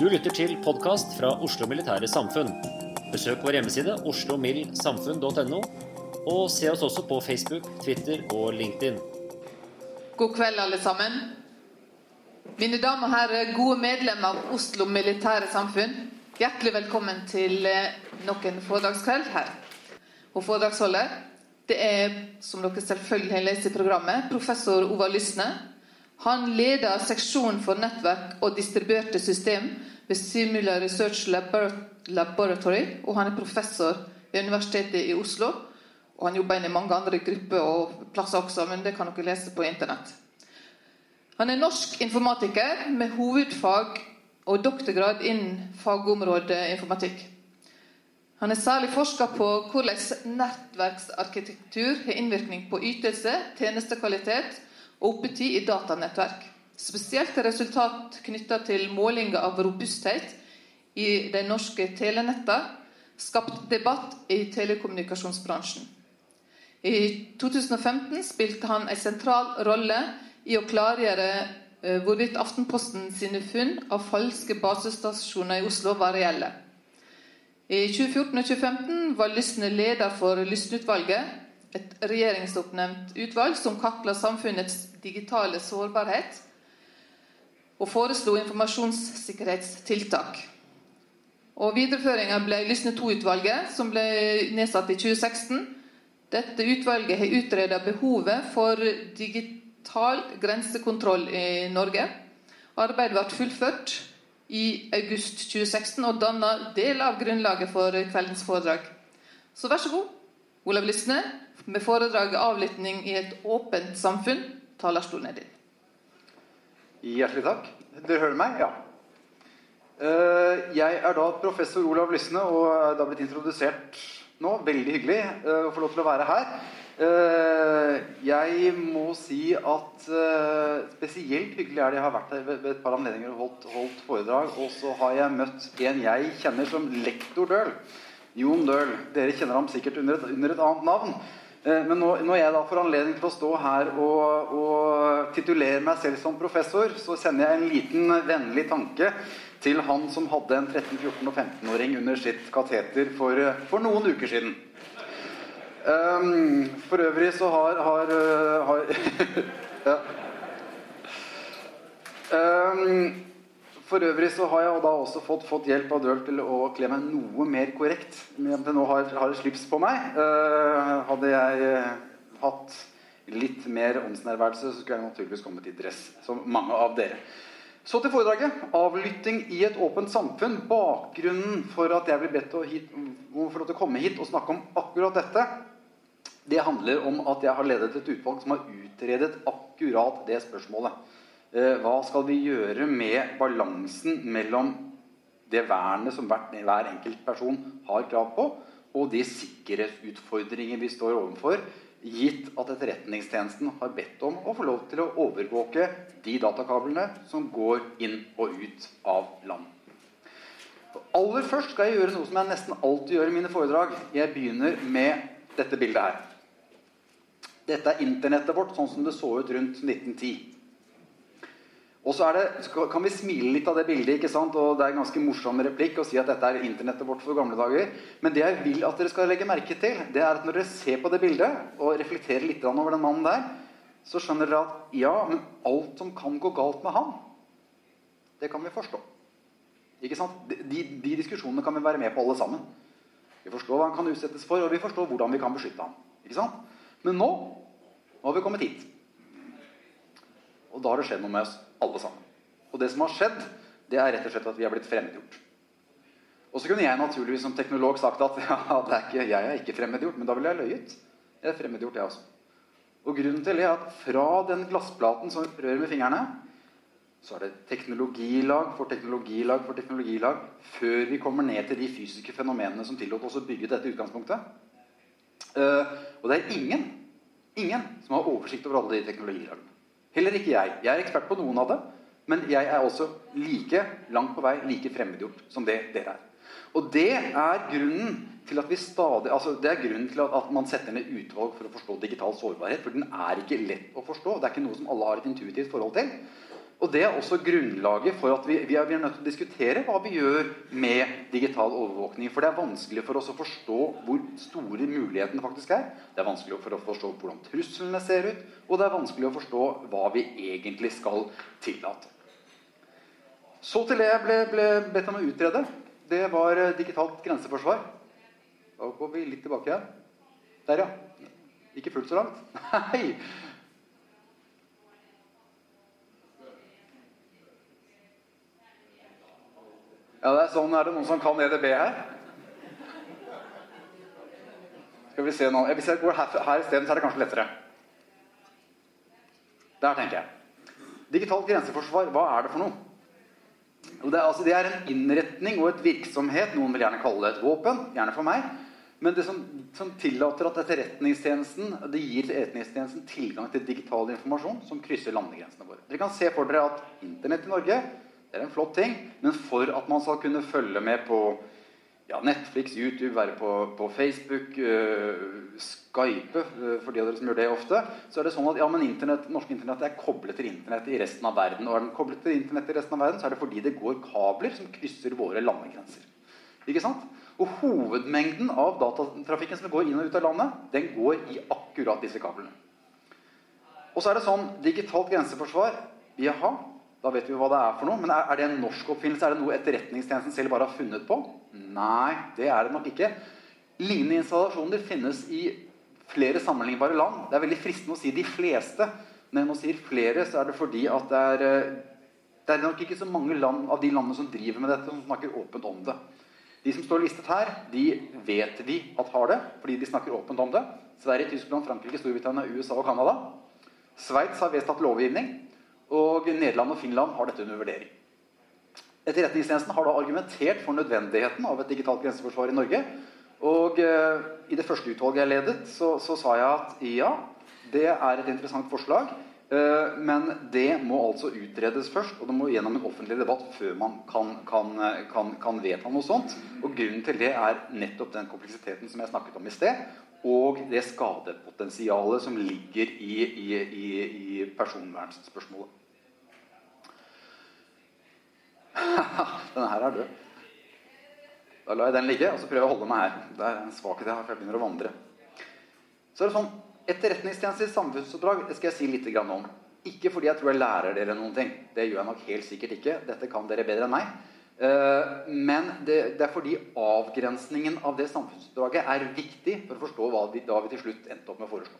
Du lytter til podkast fra Oslo Militære Samfunn. Besøk vår hjemmeside oslomildsamfunn.no, og se oss også på Facebook, Twitter og LinkedIn. God kveld, alle sammen. Mine damer og herrer, gode medlemmer av Oslo Militære Samfunn. Hjertelig velkommen til eh, nok en foredragskveld her. Og foredragsholder, det er, som dere selvfølgelig har lest i programmet, professor Ova Lysne. Han leder seksjonen for nettverk og distribuerte system ved Simula Research Laboratory, og han er professor ved Universitetet i Oslo. Og han jobber inn i mange andre grupper og plasser også, men det kan dere lese på internett. Han er norsk informatiker med hovedfag og doktorgrad innen fagområdet informatikk. Han har særlig forska på hvordan nettverksarkitektur har innvirkning på ytelse, tjenestekvalitet og oppetid i datanettverk. Spesielt resultat knytta til målinger av robusthet i de norske telenettene skapt debatt i telekommunikasjonsbransjen. I 2015 spilte han en sentral rolle i å klargjøre eh, hvorvidt Aftenposten sine funn av falske basestasjoner i Oslo var reelle. I 2014 og 2015 var Lysne leder for Lysne-utvalget, et regjeringsoppnevnt utvalg som kartla samfunnets digitale sårbarhet og foreslo informasjonssikkerhetstiltak. Og Videreføringa ble Lysne II-utvalget, som ble nedsatt i 2016. Dette utvalget har utreda behovet for digital grensekontroll i Norge. Arbeidet ble fullført i august 2016 og danna del av grunnlaget for kveldens foredrag. Så vær så god, Olav Lysne, med foredraget 'Avlytting i et åpent samfunn'. Talerstolen er din. Hjertelig takk. Dere hører meg? Ja. Eh, jeg er da professor Olav Lysne og er da blitt introdusert nå. Veldig hyggelig eh, å få lov til å være her. Eh, jeg må si at spesielt hyggelig er det jeg har vært her ved et par anledninger og holdt, holdt foredrag. Og så har jeg møtt en jeg kjenner som lektor Døhl. Jon Døhl. Dere kjenner ham sikkert under et, under et annet navn. Eh, men når jeg da får anledning til å stå her og, og titulere meg selv som professor, så sender jeg en liten vennlig tanke til han som hadde en 13-, 14- og 15-åring under sitt kateter for, for, noen uker siden. Um, for øvrig så har, har, har ja. um, for øvrig så har jeg da også fått, fått hjelp av Dirk til å kle meg noe mer korrekt. Men nå har, har slips på meg. Eh, hadde jeg uh, hatt litt mer åndsnærværelse, så skulle jeg naturligvis kommet i dress, som mange av dere. Så til foredraget. 'Avlytting i et åpent samfunn'. Bakgrunnen for at jeg ble bedt om å komme hit og snakke om akkurat dette, det handler om at jeg har ledet et utvalg som har utredet akkurat det spørsmålet. Eh, hva skal vi gjøre med balansen mellom det vernet som hver, enkelt person har krav på, og de sikkerhetsutfordringer vi står overfor, gitt at Etterretningstjenesten har bedt om å få lov til å overvåke de datakablene som går inn og ut av land. Aller først skal jeg gjøre noe som jeg nesten alltid gjør i mine foredrag. Jeg begynner med dette bildet her. Dette er internettet vårt sånn som det så ut rundt 1910. Og så det, kan vi smile litt av det bildet, ikke sant? og det er en ganske morsom replikk å si at dette er internettet vårt for gamle dager. Men det jeg vil at dere skal legge merke til, det er at når dere ser på det bildet og reflekterer litt over den mannen der, så skjønner dere at ja, men alt som kan gå galt med han, det kan vi forstå. Ikke sant? De, de diskusjonene kan vi være med på alle sammen. Vi forstår hva han kan utsettes for, og vi forstår hvordan vi kan beskytte ham. Ikke sant? Men nå, nå har vi kommet hit. Og da har det skjedd noe med oss alle sammen. Og det som har skjedd, det er rett og slett at vi er blitt fremmedgjort. Og så kunne jeg naturligvis som teknolog sagt at ja, er ikke, jeg er ikke fremmedgjort, men da ville jeg løyet. Jeg er fremmedgjort, jeg også. Og grunnen til det er at fra den glassplaten som rører med fingrene, så er det teknologilag for teknologilag for teknologilag før vi kommer ned til de fysiske fenomenene som tillot oss å bygge dette utgangspunktet. Uh, og det er ingen, ingen som har oversikt over alle de teknologilagene. Heller ikke jeg. Jeg er ekspert på noen av det. Men jeg er også like langt på vei like fremmedgjort som det dere er. Og det er grunnen til at vi stadig, altså det er grunnen til at, man setter ned utvalg for å forstå digital sårbarhet. For den er ikke lett å forstå. Det er ikke noe som alle har et intuitivt forhold til. Og Det er også grunnlaget for at vi, vi, er, vi, er, nødt til å diskutere hva vi gjør med digital overvåkning. For det er vanskelig for oss å forstå hvor store mulighetene faktisk er. Det er vanskelig for å forstå hvordan truslene ser ut. Og det er vanskelig å forstå hva vi egentlig skal tillate. Så til det jeg ble, ble bedt om å utrede. Det var eh, digitalt grenseforsvar. Da går vi litt tilbake igjen. Der, ja. Ikke fullt så langt. Nei. Ja, det er sånn. Er det noen som kan EDB her? Skal vi se nå. Hvis jeg går her, her isteden, så er det kanskje lettere. Der tenker jeg. Digitalt grenseforsvar, hva er det for noe? Det er, altså, det er en innretning og et virksomhet, noen vil gjerne kalle det et våpen, gjerne for meg, men det som, som tillater at etterretningstjenesten det gir etterretningstjenesten tilgang til digital informasjon som krysser landegrensene våre. Dere kan se for dere at Internett i Norge det er en flott ting, men for at man skal kunne følge med på ja, Netflix, YouTube, være på, på Facebook, uh, Skype uh, for de av dere som gjør det ofte, så er det sånn at ja, men internet, norsk internett er koblet til internett i resten av verden. Og er den koblet til internett i resten av verden, så er det fordi det går kabler som krysser våre landegrenser. Ikke sant? Og hovedmengden av datatrafikken som går inn og ut av landet, den går i akkurat disse kablene. Og så er det sånn digitalt grenseforsvar Jaha, da vet vi hva det er for noe. Men er, det en norsk oppfinnelse? Er det noe Etterretningstjenesten selv bare har funnet på? Nei, det er det nok ikke. Lignende installasjoner finnes i flere sammenlignbare land. Det er veldig fristende å si de fleste. Når jeg nå sier flere, så er det fordi at det er, eh, det er nok ikke så mange land av de landene som driver med dette, som snakker åpent om det. De som står listet her, de vet vi at har det, fordi de snakker åpent om det. Sverige, Tyskland, Frankrike, Storbritannia, USA og Canada. Sveits har vedtatt lovgivning. Og Nederland og Finland har dette under vurdering. Etterretningstjenesten har da argumentert for nødvendigheten av et digitalt grenseforsvar i Norge. Og eh, I det første utvalget jeg ledet, så, så, sa jeg at ja, det er et interessant forslag. Eh, men det må altså utredes først, og det må gjennom en offentlig debatt før man kan, kan, kan, kan vedta noe sånt. Og Grunnen til det er nettopp den kompleksiteten som jeg snakket om i sted, og det skadepotensialet som ligger i, i, i, i personvernspørsmålet. Denne her er død. Da lar jeg den ligge, og så prøver jeg å holde meg her. Det er en svakhet jeg har, for jeg begynner å vandre. Så er det sånn, Etterretningstjenestens samfunnsoppdrag det skal jeg si litt om. Ikke fordi jeg tror jeg lærer dere noen ting. Det gjør jeg nok helt sikkert ikke. Dette kan dere bedre enn meg. Eh, men det, er fordi avgrensningen av det samfunnsoppdraget er viktig for å forstå hva vi til slutt endte opp med å foreslå.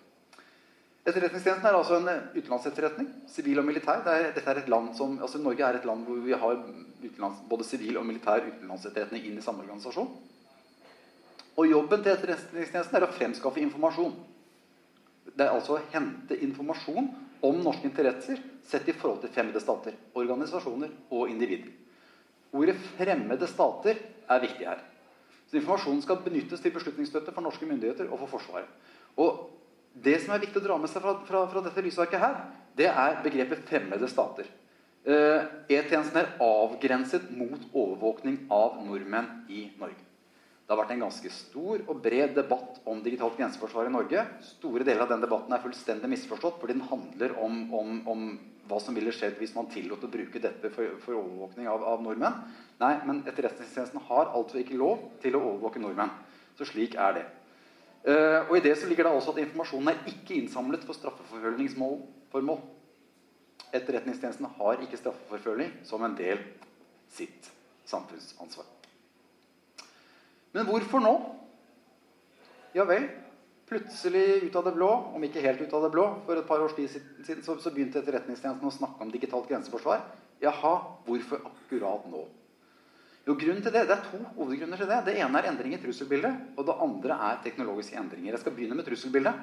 Etterretningstjenesten er altså en eh, utenlandsetterretning. Sivil og militær. Er, dette er et land som, altså Norge er et land hvor vi har både sivil og militær utenlandsetterretning inn i samme organisasjon. Og jobben til Etterretningstjenesten er å fremskaffe informasjon. Det er altså å hente informasjon om norske interesser sett i forhold til fremmede stater, organisasjoner og individer. Ordet 'fremmede stater' er viktig her. Så informasjonen skal benyttes til beslutningsstøtte for norske myndigheter og for Forsvaret. Og det som er viktig å dra med seg fra, fra, fra dette lysarket her, det er begrepet 'fremmede stater'. Eh, E-tjenesten er avgrenset mot overvåkning av nordmenn i Norge. Det har vært en ganske stor og bred debatt om digitalt grenseforsvar i Norge. Store deler av den debatten er fullstendig misforstått, fordi den handler om, om, om hva som ville skjedd hvis man tillot å bruke dette for, for overvåkning av, av, nordmenn. Nei, men Etterretningstjenesten har altså ikke lov til å overvåke nordmenn. Så slik er det. Uh, og I det så ligger det også at informasjonen er ikke innsamlet for straffeforfølgningsformål. Etterretningstjenesten har ikke straffeforfølging som en del sitt samfunnsansvar. Men hvorfor nå? Ja vel, plutselig ut av det blå, om ikke helt ut av det blå, for et par tid siden så begynte Etterretningstjenesten å snakke om digitalt grenseforsvar. Jaha, hvorfor akkurat nå? Jo, grunnen til Det det er to hovedgrunner til det. Det ene er endring i trusselbildet. Og det andre er teknologiske endringer. Jeg skal begynne med trusselbildet.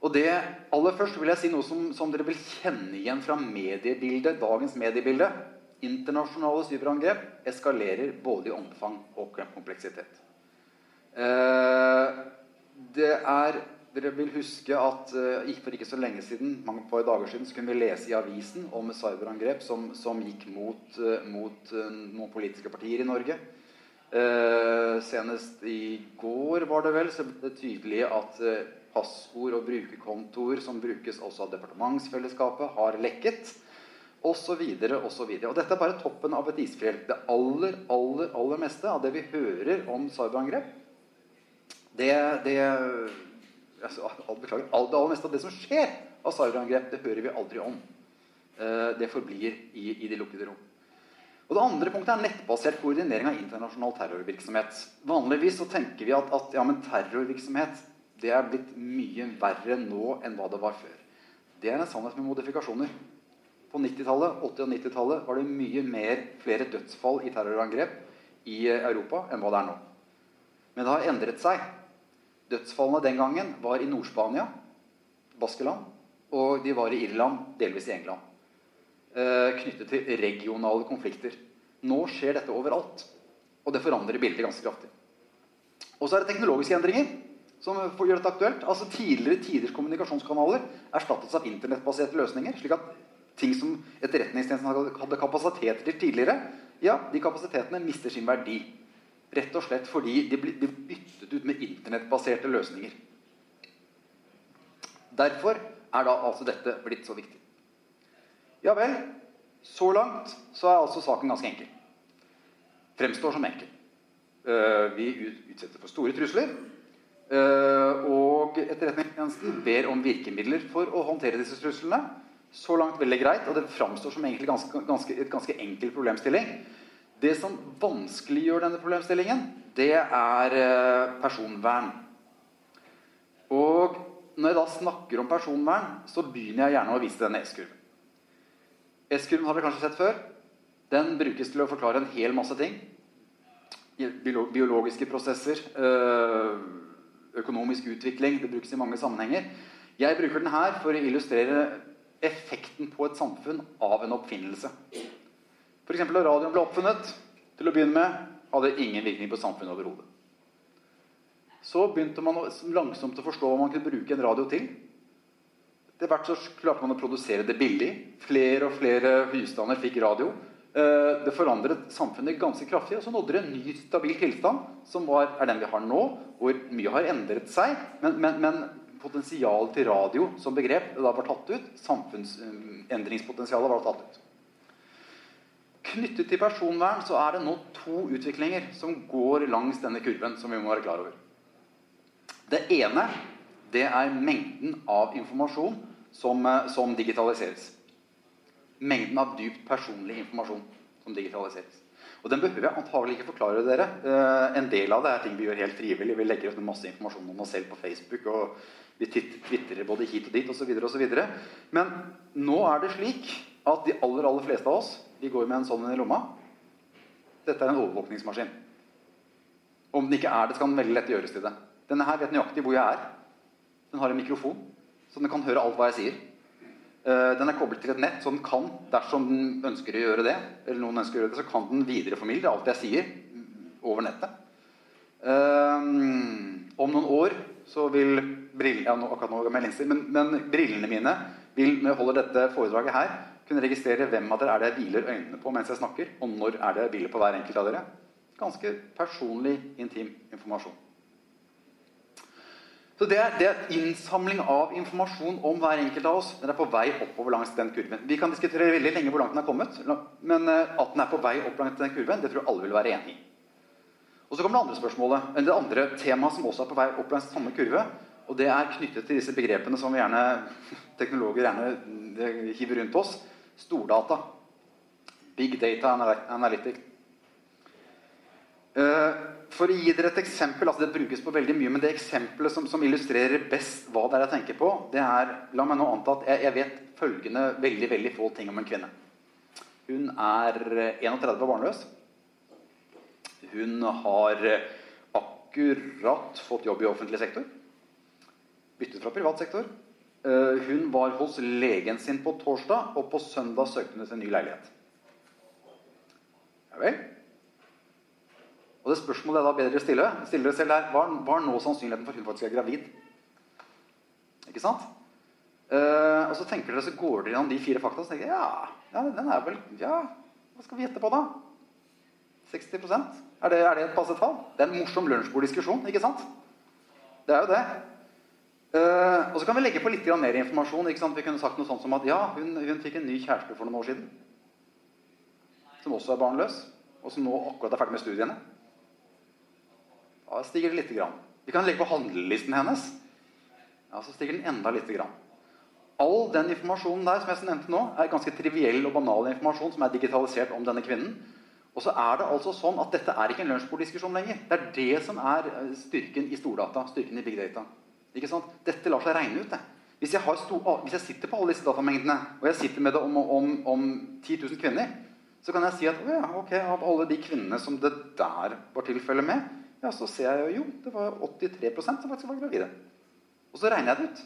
Og det aller først vil jeg si noe som, som dere vil kjenne igjen fra mediebildet, dagens mediebilde. Internasjonale cyberangrep eskalerer både i omfang og kompleksitet. Eh, det er Dere vil huske at uh, for ikke så lenge siden mange par dager siden, så kunne vi lese i avisen om cyberangrep som, som gikk mot, uh, mot uh, noen politiske partier i Norge. senest i går var det vel, så ble det tydelig at passord og brukerkontoer som brukes også av departementsfellesskapet, har lekket Og så videre, og så videre. Og Dette er bare toppen av et isfjell. Det aller, aller, aller meste av det vi hører om cyberangrep, det, det altså, Beklager. Det aller meste av det som skjer av cyberangrep, det hører vi aldri om. Eh, det forblir i, i de lukkede rom. Og Det andre punktet er nettbasert koordinering av internasjonal terrorvirksomhet. Vanligvis så tenker vi at, at ja, terrorvirksomhet det er blitt mye verre nå enn hva det var før. Det er en sannhet med modifikasjoner. På 90-tallet, 80- og 90-tallet var det mye mer, flere dødsfall i terrorangrep i Europa enn hva det er nå. Men det har endret seg. Dødsfallene den gangen var i Nord-Spania, Baskeland, og de var i Irland, delvis i England. Eh, knyttet til regionale konflikter. Nå skjer dette overalt. Og det forandrer bildet ganske kraftig. Og så er det teknologiske endringer som gjør dette aktuelt. Altså Tidligere tiders kommunikasjonskanaler erstattes av internettbaserte løsninger. slik at ting som Etterretningstjenesten hadde kapasiteter til tidligere, ja, de kapasitetene mister sin verdi. Rett og slett fordi de ble byttet ut med internettbaserte løsninger. Derfor er da altså dette blitt så viktig. Ja vel, så langt så er altså saken ganske enkel. Fremstår som enkel. Uh, vi utsetter for store trusler. Uh, og Etterretningstjenesten ber om virkemidler for å håndtere disse truslene. Så langt veldig greit, og det framstår som ganske, ganske, et ganske enkel problemstilling. Det som vanskeliggjør denne problemstillingen, det er eh, personvern. Og når jeg da snakker om personvern, så begynner jeg gjerne å vise denne S-kurven. S-kurven har dere kanskje sett før. Den brukes til å forklare en hel masse ting. Biologiske prosesser, eh, økonomisk utvikling. Det brukes i mange sammenhenger. Jeg bruker den her for å illustrere effekten på et samfunn av en oppfinnelse. F.eks. da radioen ble oppfunnet, til å begynne med, hadde ingen virkning på samfunnet overhodet. Så begynte man langsomt å forstå hva man kunne bruke en radio til. Etter hvert så klarte man å produsere det billig. Flere og flere husstander fikk radio. Eh, det forandret samfunnet ganske kraftig, og så nådde det en ny stabil tilstand, som var, er den vi har nå, hvor mye har endret seg. Men, men, men potensial til radio som begrep da var tatt ut. Samfunnsendringspotensialet var tatt ut. Knyttet til personvern så er det nå to utviklinger som går langs denne kurven. som vi må være klar over. Det ene det er mengden av informasjon som, eh, som digitaliseres. Mengden av dypt personlig informasjon som digitaliseres. Og Den behøver jeg antagelig ikke forklare dere. Uh, en del av det er ting vi gjør helt frivillig. Vi legger ut masse informasjon om oss selv på Facebook. og vi tvitrer både hit og dit osv. Men nå er det slik at de aller aller fleste av oss vi går med en sånn i lomma. Dette er en overvåkningsmaskin. Om den ikke er det, så kan den veldig lett gjøres til det. Denne her vet nøyaktig hvor jeg er. Den har en mikrofon, så den kan høre alt hva jeg sier. Uh, den er koblet til et nett, så den kan, dersom den ønsker å gjøre det, eller noen ønsker å gjøre det, så kan den videreformidle alt jeg sier over nettet. Um, om noen år så vil brillene ja, akkurat nå med linser, men, men, brillene mine vil når jeg holder dette foredraget her, kunne registrere hvem av dere er det jeg hviler øynene på mens jeg snakker, og når er det jeg hviler på hver enkelt av dere. Ganske personlig, intim informasjon. Så det er, det er, innsamling av informasjon om hver enkelt av oss. Den er på vei oppover langs den kurven. Vi kan diskutere veldig lenge hvor langt den er kommet, men eh, at den er på vei opp langs den kurven, det tror jeg alle vil være enig i. Og så kommer det andre spørsmålet, det andre temaet som også er på vei opp langs samme kurve. Og det er knyttet til disse begrepene som gjerne, teknologer gjerne hiver rundt oss. Stordata. Big data analytic. Uh, for å gi dere et eksempel, altså Det brukes på veldig mye, men det eksempelet som, som illustrerer best hva det er jeg tenker på, det er La meg nå anta at jeg, jeg vet følgende veldig veldig få ting om en kvinne. Hun er 31 og barnløs. Hun har akkurat fått jobb i offentlig sektor. Byttet fra privat sektor. Eh, hun var hos legen sin på torsdag, og på søndag søkte hun etter ny leilighet. Ja vel? Og det spørsmålet er da bedre å stille, stille dere selv her. hva, er nå sannsynligheten for at hun faktisk er gravid? Ikke sant? Uh, og så tenker dere, så går dere gjennom de fire fakta og tenker ja, ja, den er vel, ja, hva skal vi gjette på da? 60% er det, er det et passe tall? Det er en morsom lunsjborddiskusjon, ikke sant? Det er jo det. Uh, og så kan vi legge på litt mer informasjon. Vi kunne sagt noe sånt som at ja, hun, hun fikk en ny kjæreste for noen år siden. Som også er barnløs, og som nå akkurat er ferdig med studiene. Da stiger det lite grann. Vi kan legge på handlelisten hennes. Ja, Så stiger den enda lite grann. All den informasjonen der som jeg nevnte nå, er ganske triviell og banal informasjon som er digitalisert om denne kvinnen. Og så er det altså sånn at dette er ikke en lunsjborddiskusjon lenger. Det er det som er styrken i stordata. styrken i big data. Ikke sant? Dette lar seg regne ut. det. Hvis jeg, stor, hvis jeg, sitter på alle disse datamengdene, og jeg sitter med det om, om, om 10 000 kvinner, så kan jeg si at ja, ok, av alle de kvinnene som det der var tilfellet med, ja, så ser jeg jo det var 83% som faktisk var gravide. Og så regner jeg det ut.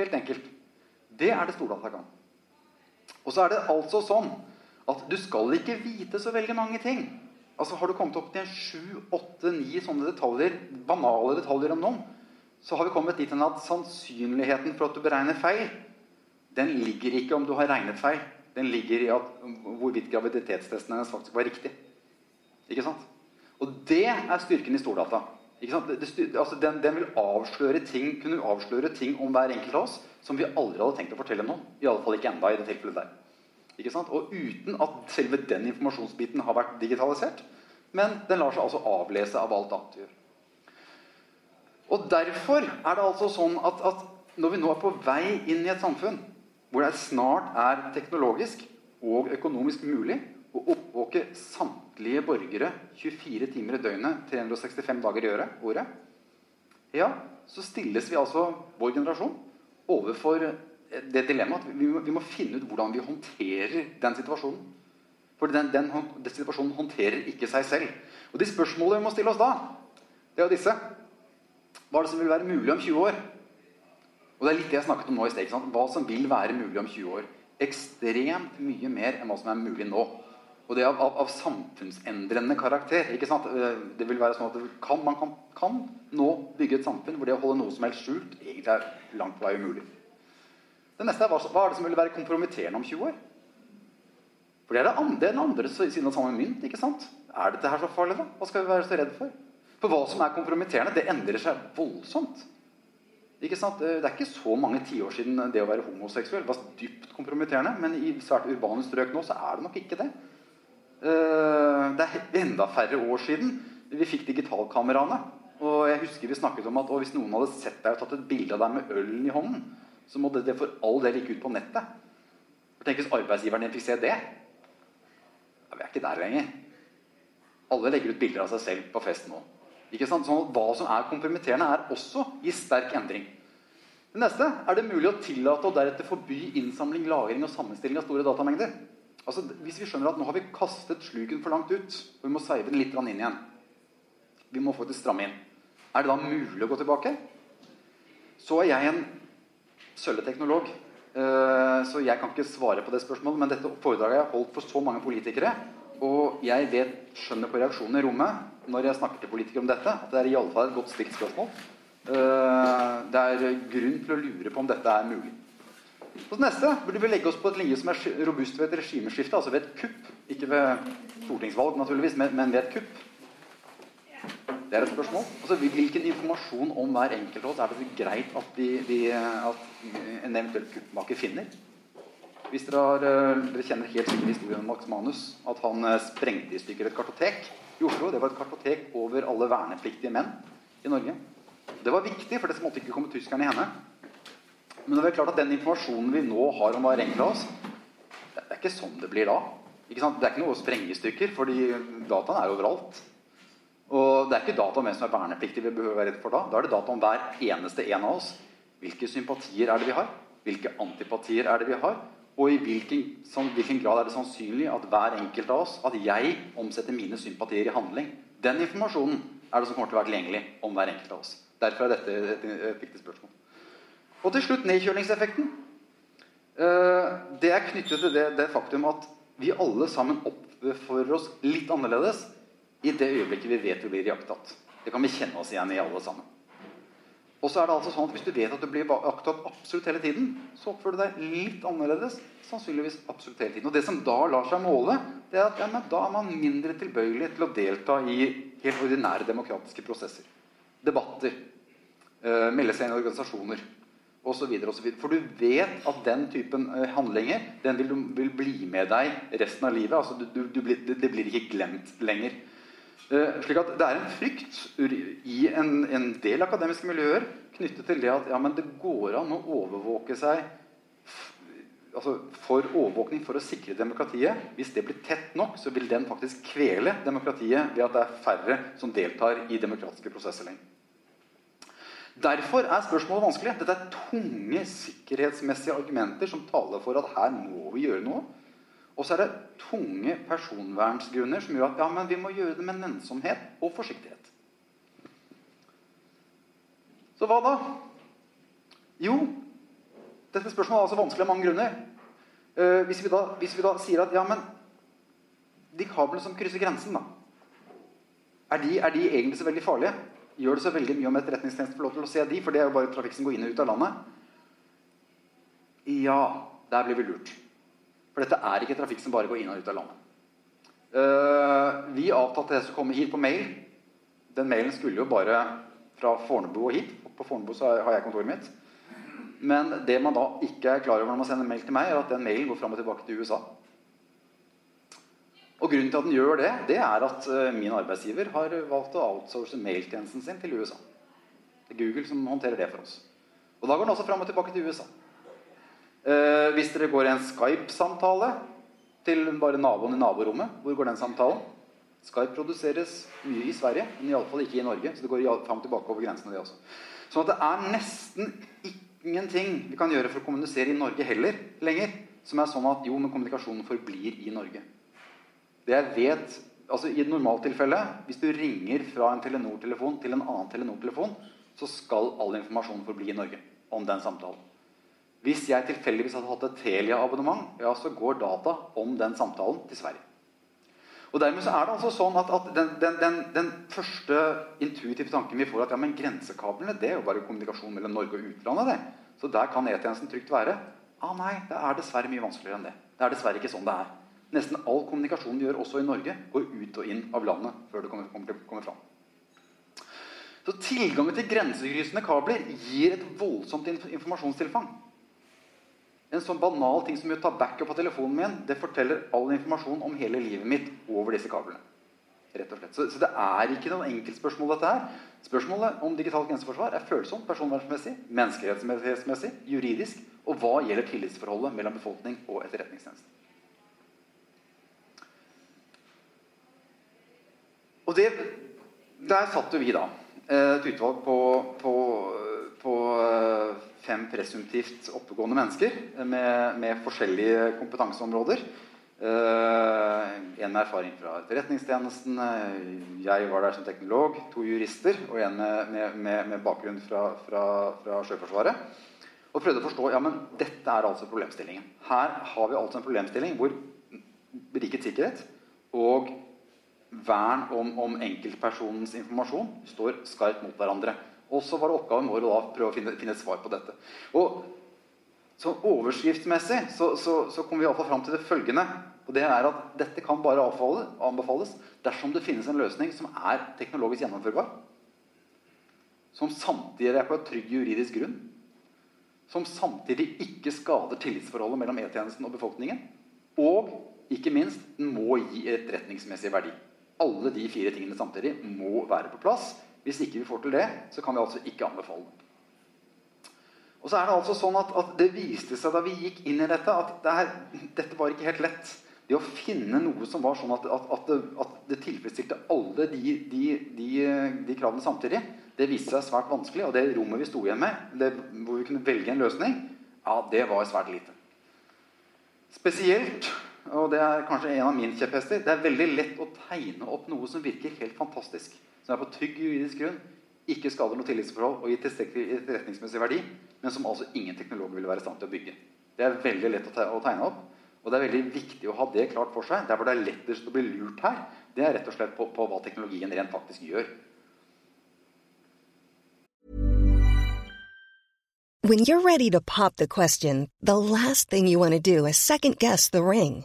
Helt enkelt. Det er det stordata kan. Og så er det altså sånn at du skal ikke vite så veldig mange ting. Altså Har du kommet opp til sju, åtte, ni sånne detaljer, banale detaljer om noen, så har vi kommet dit at sannsynligheten for at du beregner feil, den ligger ikke om du har regnet feil. Den ligger i at hvorvidt graviditetstesten hennes faktisk var riktig. Ikke sant? Og det er styrken i stordata. Ikke sant? Det, det, altså den, den, vil avsløre ting, kunne avsløre ting om hver enkelt av oss som vi aldri hadde tenkt å fortelle noen. I alle fall ikke enda i det tilfellet der. Ikke sant? Og uten at selve den informasjonsbiten har vært digitalisert. Men den lar seg altså avlese av alt annet vi gjør. Og Derfor er det altså sånn at, at, når vi nå er på vei inn i et samfunn hvor det snart er teknologisk og økonomisk mulig å oppvåke samtlige borgere 24 timer i døgnet 365 dager i året, ja, så stilles vi altså, vår generasjon, overfor det dilemmaet at vi må, vi må, finne ut hvordan vi håndterer den situasjonen. For den, den, den, situasjonen håndterer ikke seg selv. Og de spørsmålene vi må stille oss da, det er jo disse. Hva er det som vil være mulig om 20 år? Og det er litt det jeg snakket om nå i sted. Hva som vil være mulig om 20 år. Ekstremt mye mer enn hva som er mulig nå. Og det er av, av, av samfunnsendrende karakter. Eh, det vil være sånn at kan, Man kan, kan nå bygge et samfunn hvor det å holde noe som helst skjult egentlig er langt på vei umulig. Det neste er hva, hva er det som vil være kompromitterende om 20 år? For det er det andre, den andre siden av samme mynt. ikke sant? Er dette her så farlig, da? Hva skal vi være så redd for? For hva som er kompromitterende, det endrer seg voldsomt. Ikke sant? Det er ikke så mange tiår siden det å være homoseksuell var dypt kompromitterende. Men i svært urbane strøk nå så er det nok ikke det. Eh, det er enda færre år siden vi fikk digitalkameraene. Og jeg husker vi snakket om at hvis noen hadde sett deg og tatt et bilde av deg med ølen i hånden, så måtte det, for all del ikke ut på nettet. Tenk hvis arbeidsgiveren din fikk se det. Ja, vi er ikke der lenger. Alle legger ut bilder av seg selv på fest nå. Ikke sant? Sånn at Hva som er kompromitterende, er også i sterk endring. Det neste er det mulig å tillate og deretter forby innsamling, lagring og sammenstilling av store datamengder. Altså, Hvis vi skjønner at nå har vi kastet sluken for langt ut, og vi må seive den litt inn igjen Vi må faktisk stramme inn. Er det da mulig å gå tilbake? Så er jeg en sølveteknolog. Eh, så jeg kan ikke svare på det spørsmålet. Men dette foredraget jeg har holdt for så mange politikere Og jeg vet, skjønner på reaksjonen i rommet når jeg snakker til politikere om dette, at det er i alle fall et godt stilt spørsmål. Eh, det er grunn til å lure på om dette er mulig. På neste burde vi legge oss på et linje som er robust ved et regimeskifte, altså ved et kupp. Ikke ved stortingsvalg, naturligvis, men ved et kupp. Det er et spørsmål. Altså, hvilken informasjon om hver enkelt av oss er det greit at, de, de, at en eventuell kuppmaker finner? Hvis dere, har, eh, dere, kjenner helt sikkert historien om Max Manus. At han eh, sprengte i stykker et kartotek i Oslo. Det var et kartotek over alle vernepliktige menn i Norge. Det var viktig, for det måtte ikke komme tyskerne i henne. Men det er klart at den informasjonen vi nå har om enkelt av oss, det er ikke sånn det blir da. Det er ikke noe å sprenge i stykker, fordi dataen er overalt. Og det er ikke data om hvem som er vernepliktig vi behøver være redd for da. Da er det data om hver eneste en av oss. Hvilke sympatier er det vi har? Hvilke antipatier er det vi har? Og i hvilken, hvilken, grad er det sannsynlig at hver enkelt av oss At jeg omsetter mine sympatier i handling? Den informasjonen er det som kommer til å være tilgjengelig om hver enkelt av oss. Derfor er dette et, et viktig spørsmål. Og til slutt nedkjølingseffekten. Uh, det er knyttet til det, det, faktum at vi alle sammen oppfører oss litt annerledes i det øyeblikket vi vet vi blir iakttatt. Det kan vi kjenne oss igjen i alle sammen. Og så er det altså sånn at Hvis du vet at du blir aktatt absolutt hele tiden, så oppfører du deg litt annerledes. sannsynligvis absolutt hele tiden. Og Det som da lar seg måle, det er at ja, da er man mindre tilbøyelig til å delta i helt ordinære demokratiske prosesser. Debatter. Eh, melde seg inn i organisasjoner osv. For du vet at den typen uh, handlinger den vil, vil, bli med deg resten av livet. Altså, du, du, du blir, det blir ikke glemt lenger. Eh, slik at Det er en frykt i en, en, del akademiske miljøer knyttet til det at ja, det går an å overvåke seg altså for overvåkning for å sikre demokratiet. Hvis det blir tett nok, så vil den faktisk kvele demokratiet ved at det er færre som deltar i demokratiske prosesser lenger. Derfor er spørsmålet vanskelig. Dette er tunge sikkerhetsmessige argumenter som taler for at her må vi gjøre noe. Og så er det tunge personvernsgrunner som gjør at ja, men vi må gjøre det med nennsomhet og forsiktighet. Så hva da? Jo, dette spørsmålet er altså vanskelig av mange grunner. Uh, hvis, vi da, hvis, vi da, sier at ja, men de kablene som krysser grensen, da, er de, er de egentlig så veldig farlige? Gjør det så veldig mye om etterretningstjenesten får lov til å se de? For det er jo bare trafikk som går inn og ut av landet. Ja, der blir vi lurt. For dette er ikke trafikk som bare går inn og ut av landet. Uh, vi avtalte det som kommer hit på mail. Den mailen skulle jo bare fra Fornebu og hit. På Fornebu så har jeg kontoret mitt. Men det man da ikke er klar over når man sender mail til meg, er at den mailen går fram og tilbake til USA. Og Grunnen til at den gjør det, det er at uh, min arbeidsgiver har valgt å outsource mailtjenesten sin til USA. Det er Google som håndterer det for oss. Og Da går den også fram og tilbake til USA. Eh, hvis dere går i en Skype-samtale til bare naboen i naborommet, hvor går den samtalen? Skype produseres mye i Sverige, men iallfall ikke i Norge. Så det går fram og tilbake over grensene, det også. Sånn at det er nesten ingenting vi kan gjøre for å kommunisere i Norge heller lenger, som er sånn at jo, men kommunikasjonen forblir i Norge. Det jeg vet, altså I et normaltilfelle, hvis du ringer fra en Telenor-telefon til en annen Telenor-telefon, så skal all informasjon forbli i Norge om den samtalen. Hvis jeg tilfeldigvis hadde hatt et Telia-abonnement, ja, så går data om den samtalen til Sverige. Og dermed så er det altså sånn at, at den, den, den, den, første intuitive tanken vi får, at ja, men grensekablene det er jo bare kommunikasjon mellom Norge og utlandet. det. Så der kan E-tjenesten trygt være. Ah, nei, det er dessverre mye vanskeligere enn det. Det er dessverre ikke sånn det er. Nesten all kommunikasjon vi gjør også i Norge, går ut og inn av landet før det kommer, kommer, kommer fram. Så tilgangen til grensekryssende kabler gir et voldsomt informasjonstilfang. En sånn banal ting som å ta backup på telefonen min, det forteller all informasjon om hele livet mitt over disse kablene. Rett og slett. Så, så det er ikke noe enkeltspørsmål, dette her. Spørsmålet om digitalt grenseforsvar er følsomt personvernmessig, menneskerettighetsmessig, juridisk, og hva gjelder tillitsforholdet mellom befolkning og etterretningstjenesten. Og det, Der satt jo vi, da. Et utvalg på, på, på fem presumptivt oppegående mennesker med, med forskjellige kompetanseområder. Uh, en med erfaring fra Etterretningstjenesten, jeg var der som teknolog, to jurister og en med, med, med bakgrunn fra, fra, fra, Sjøforsvaret. Og prøvde å forstå ja, men dette er altså problemstillingen. Her har vi altså en problemstilling hvor rikets sikkerhet og vern om, om enkeltpersonens informasjon står skarpt mot hverandre. Og så var det oppgaven vår å da prøve å finne, finne et svar på dette. Og så Overskriftsmessig så, så, så kom vi iallfall fram til det følgende. Og det er at Dette kan bare anbefales dersom det finnes en løsning som er teknologisk gjennomførbar. Som samtidig er på et trygg juridisk grunn. Som samtidig ikke skader tillitsforholdet mellom E-tjenesten og befolkningen. Og ikke minst, den må gi etterretningsmessig verdi. Alle de fire tingene samtidig må være på plass. Hvis ikke vi får til det, så kan vi altså ikke anbefale den. Og så er Det altså sånn at, at det viste seg da vi gikk inn i dette, at det her, dette var ikke helt lett. Det å finne noe som var sånn at, at, at det, det, tilfredsstilte alle de, de, de, de, kravene samtidig, det viste seg svært vanskelig. Og det rommet vi sto igjen med, det, hvor vi kunne velge en løsning, ja, det var svært lite. Spesielt og det er kanskje en av mine kjepphester, det er veldig lett å tegne opp noe som virker helt fantastisk. Som er på trygg juridisk grunn, ikke skader noe tillitsforhold og gir tilstrekkelig etterretningsmessig verdi, men som altså ingen teknologer vil være i stand til å bygge. Det er veldig lett å tegne opp, og det er veldig viktig å ha det klart for seg. Der hvor det er lettest å bli lurt her, det er rett og slett på, på hva teknologien rent faktisk gjør. When you're ready to pop the question, the last thing you want to do is second guess the ring.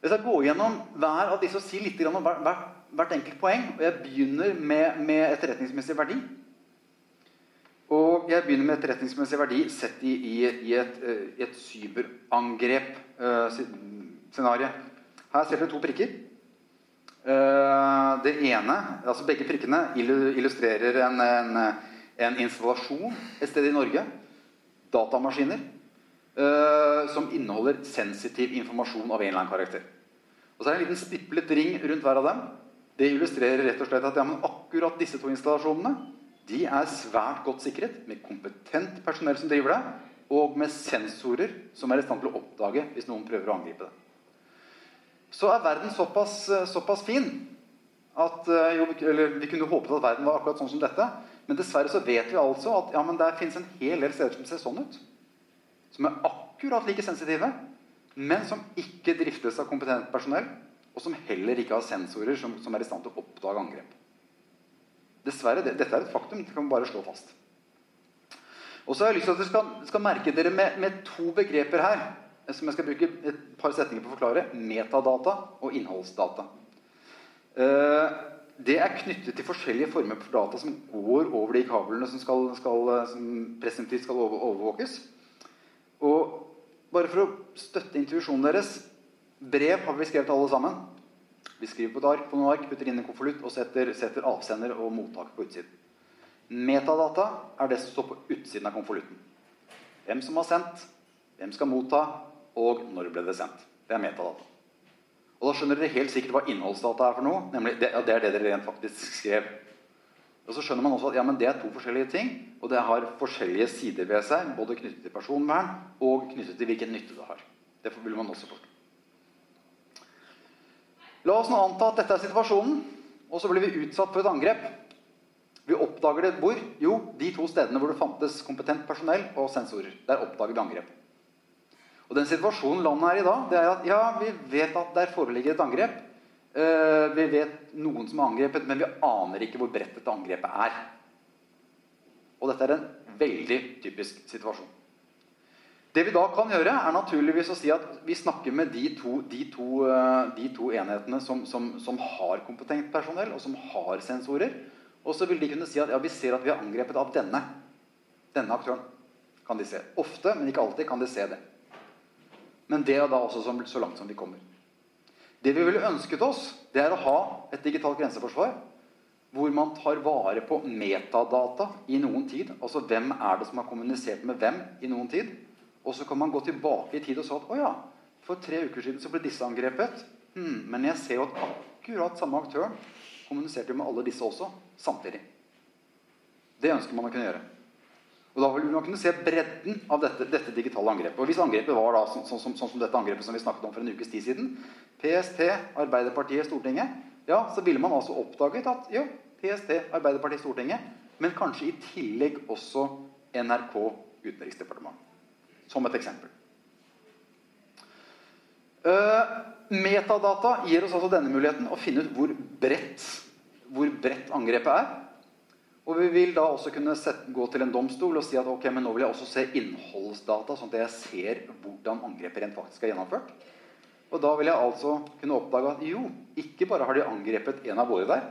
Jeg skal gå gjennom hver av disse og si litt om hvert, hvert enkelt poeng. Og jeg begynner med, med etterretningsmessig verdi. Og jeg begynner med etterretningsmessig verdi sett i, i, i et, uh, et cyberangrep-scenario. Uh, Her ser dere to prikker. Uh, det ene, altså Begge prikkene illustrerer en, en, en, installasjon et sted i Norge. Datamaskiner. Uh, som inneholder sensitiv informasjon av en eller annen karakter. Og så er det en liten stiplet ring rundt hver av dem. Det illustrerer rett og slett at ja, akkurat disse to installasjonene de er svært godt sikret, med kompetent personell som driver det, og med sensorer som er i stand til å oppdage hvis noen prøver å angripe det. Så er verden såpass, såpass fin at eh, jo, Vi kunne håpet at verden var akkurat sånn som dette. Men dessverre så vet vi altså at ja, der fins en hel del steder som ser sånn ut. Som er akkurat like sensitive, men som ikke driftes av kompetent personell. Og som heller ikke har sensorer som, som er i stand til å oppdage angrep. Dessverre, det, Dette er et faktum. Det kan vi bare slå fast. Og så har jeg lyst til at dere skal, skal merke dere med, med, to begreper her eh, som jeg skal bruke et par setninger på å forklare. Metadata og innholdsdata. Uh, det er knyttet til forskjellige former for data som går over de kablene som, skal, skal, som presentivt skal overvåkes. Og bare for å støtte intuisjonen deres Brev har vi skrevet alle sammen. Vi skriver på et ark, på noen ark, putter inn en konvolutt og setter, setter, avsender og mottak på utsiden. Metadata er det som står på utsiden av konvolutten. Hvem som har sendt, hvem skal motta, og når ble det sendt. Det er metadata. Og Da skjønner dere helt sikkert hva innholdsdata er for noe. nemlig Det, det er det dere rent faktisk skrev. Og så skjønner man også at ja, det er to forskjellige ting, og det har forskjellige sider ved seg. Både knyttet til personvern og knyttet til hvilken nytte det har. Det vil man også forstå. La oss nå anta at dette er situasjonen, og så blir vi utsatt for et angrep. Vi oppdager det hvor? Jo, de to stedene hvor det fantes kompetent personell og sensorer. Der oppdager vi angrep. Og Den situasjonen landet er i da, det er at ja, vi vet at der foreligger et angrep. Uh, vi vet noen som er angrepet, men vi aner ikke hvor bredt dette angrepet er. Og dette er en veldig typisk situasjon. Det vi da kan gjøre, er naturligvis å si at vi snakker med de to, de to, uh, de to enhetene som, som, som, har kompetent personell, og som har sensorer. Og så vil de kunne si at ja, vi ser at vi har angrepet av denne. Denne aktøren. kan de se. Ofte, men ikke alltid, kan de se det. Men det er da også som, så langt som vi kommer. Det vi ville ønsket oss, det er å ha et digitalt grenseforsvar hvor man tar vare på metadata i noen tid. Altså hvem er det som har kommunisert med hvem i noen tid. Og så kan man gå tilbake i tid og si at å ja, for tre uker siden så ble disse angrepet. Hmm, men jeg ser jo at akkurat samme aktøren kommuniserte med alle disse også samtidig. Det ønsker man å kunne gjøre. Og Da vil man kunne se bredden av dette, dette digitale angrepet. Og Hvis angrepet var da, sånn, sånn, sånn, som dette angrepet som vi snakket om for en ukes tid siden, PST, Arbeiderpartiet, Stortinget, ja, så ville man altså oppdaget at jo, PST, Arbeiderpartiet, Stortinget, men kanskje i tillegg også NRK, Utenriksdepartementet. Som et eksempel. Uh, metadata gir oss altså denne muligheten å finne ut hvor bredt, hvor bredt angrepet er. Og vi vil da også kunne sette, gå til en domstol og si at ok, men nå vil jeg også se innholdsdata, sånn at jeg ser hvordan angrepet rent faktisk er gjennomført. Og da vil jeg altså kunne oppdage at jo, ikke bare har de angrepet en av våre der,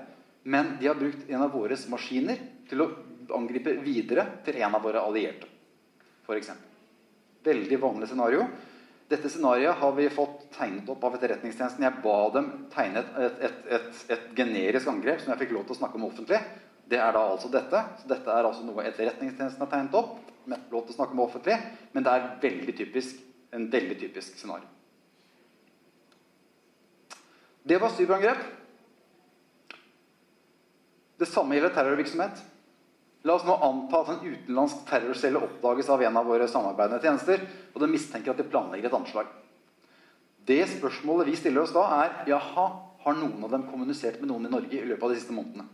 men de har brukt en av våre maskiner til å angripe videre til en av våre allierte. Eksempel. Veldig vanlig scenario. Dette scenarioet har vi fått tegnet opp av Etterretningstjenesten. Jeg ba dem tegne et, et, et, et generisk angrep som jeg fikk lov til å snakke om offentlig. Det er da altså dette. Så dette er altså noe Etterretningstjenesten har tegnet opp. Med lov til å snakke om offentlig, Men det er veldig typisk, en veldig typisk scenario. Det var cyberangrep. Det samme gjelder terrorvirksomhet. La oss nå anta at en utenlandsk terrorcelle oppdages av en av våre samarbeidende tjenester, og den mistenker at de planlegger et anslag. Det spørsmålet vi stiller oss da, er jaha, har noen av dem kommunisert med noen i Norge i løpet av de siste månedene?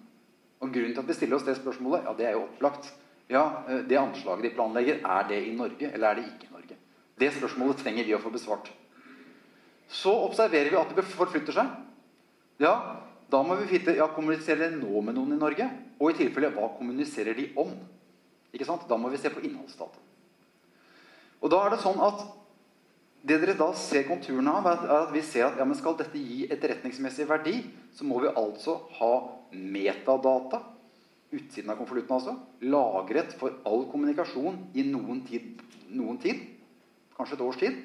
Og Grunnen til at vi stiller oss det spørsmålet, ja, det er jo opplagt. Ja, eh, Det anslaget de planlegger, er det i Norge, eller er det ikke i Norge? Det spørsmålet trenger vi å få besvart. Så observerer vi at det forflytter seg. Ja, da må vi vite ja, kommuniserer de nå med noen i Norge. Og i tilfelle hva kommuniserer de om? Ikke sant? Da må vi se på innholdsdata. Og da er det sånn at det dere da ser konturene av, er at vi ser at ja, skal dette gi etterretningsmessig verdi, så må vi altså ha metadata utsiden av konvolutten altså, lagret for all kommunikasjon i noen tid, noen tid, kanskje et års tid.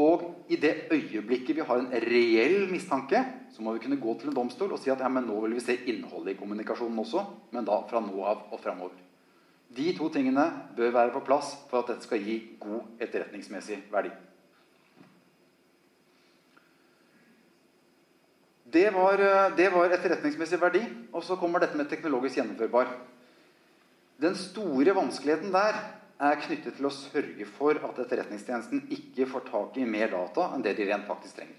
Og i det øyeblikket vi har en reell mistanke, så må vi kunne gå til en domstol og si at ja, nå vil vi se innholdet i kommunikasjonen også, men da fra nå av og framover. De to tingene bør være på plass for at dette skal gi god etterretningsmessig verdi. Det var, det var etterretningsmessig verdi. Og så kommer dette med teknologisk gjennomførbar. Den store vanskeligheten der er knyttet til å sørge for at Etterretningstjenesten ikke får tak i mer data enn det de rent faktisk trenger.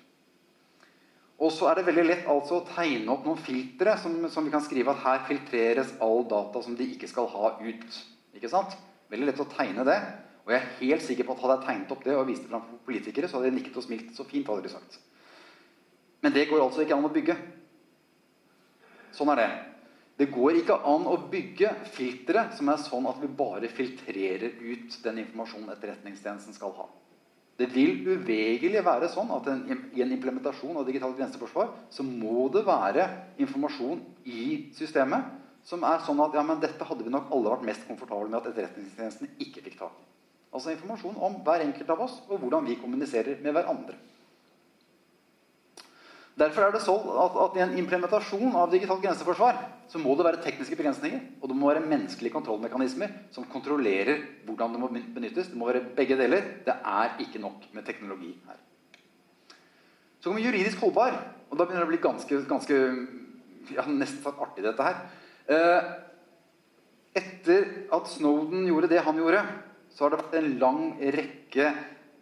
Og så er det veldig lett altså å tegne opp noen filtre som, som, vi kan skrive at her filtreres all data som de ikke skal ha ut. Ikke sant? Veldig lett å tegne det. Og jeg er helt sikker på at hadde jeg tegnet opp det og vist det fram for politikere, så hadde de nikket og smilt så fint. hadde de sagt. Men det går altså ikke an å bygge. Sånn er det. Det går ikke an å bygge filtre som er sånn at vi bare filtrerer ut den informasjonen Etterretningstjenesten skal ha. Det vil uvegerlig være sånn at en, i en implementasjon av digitalt grenseforsvar så må det være informasjon i systemet som er sånn at ja, men dette hadde vi nok alle vært mest komfortable med at Etterretningstjenesten ikke fikk tak i. Altså informasjon om hver enkelt av oss og hvordan vi kommuniserer med hverandre. Derfor er det sånn at, at, i en implementasjon av digitalt grenseforsvar så må det være tekniske begrensninger, og det må være menneskelige kontrollmekanismer som kontrollerer hvordan det må benyttes. Det må være begge deler. Det er ikke nok med teknologi her. Så kommer juridisk holdbar, og da begynner det å bli ganske, ganske ja, nesten sagt artig, dette her. Eh, etter at Snowden gjorde det han gjorde, så har det vært en lang rekke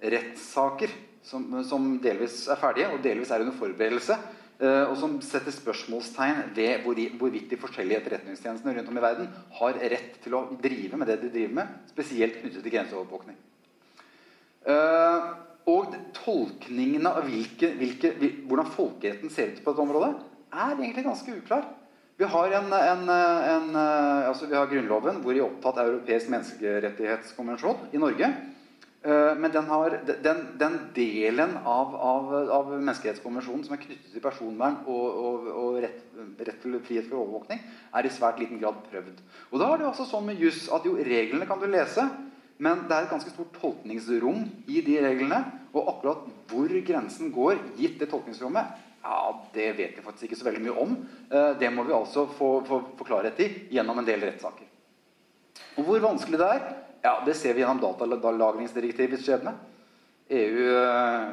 rettssaker som, som, delvis er ferdige og delvis er under forberedelse. Eh, og som setter spørsmålstegn ved hvorvidt de forskjellige etterretningstjenestene rundt om i verden har rett til å drive med det de driver med, spesielt knyttet til grenseovervåkning. Eh, og tolkningene av hvilke, hvilke, hvordan folkeretten ser ut på dette området, er egentlig ganske uklar. Vi har, en, en, en, altså vi har Grunnloven, hvor de opptatt av europeisk menneskerettighetskonvensjon i Norge. Eh, men den, har, den, den delen av, av, av, menneskerettskonvensjonen som er knyttet til personvern og, og, og rett, rett, til frihet for overvåkning, er i svært liten grad prøvd. Og da er det også sånn med juss at jo, reglene kan du lese, men det er et ganske stort tolkningsrom i de reglene. Og akkurat hvor grensen går, gitt det tolkningsrommet, ja, det vet vi faktisk ikke så veldig mye om. Eh, det må vi altså få, få, få klarhet i gjennom en del rettssaker. Og hvor vanskelig det er, ja, det ser vi gjennom datalagringsdirektivets skjebne. EU eh,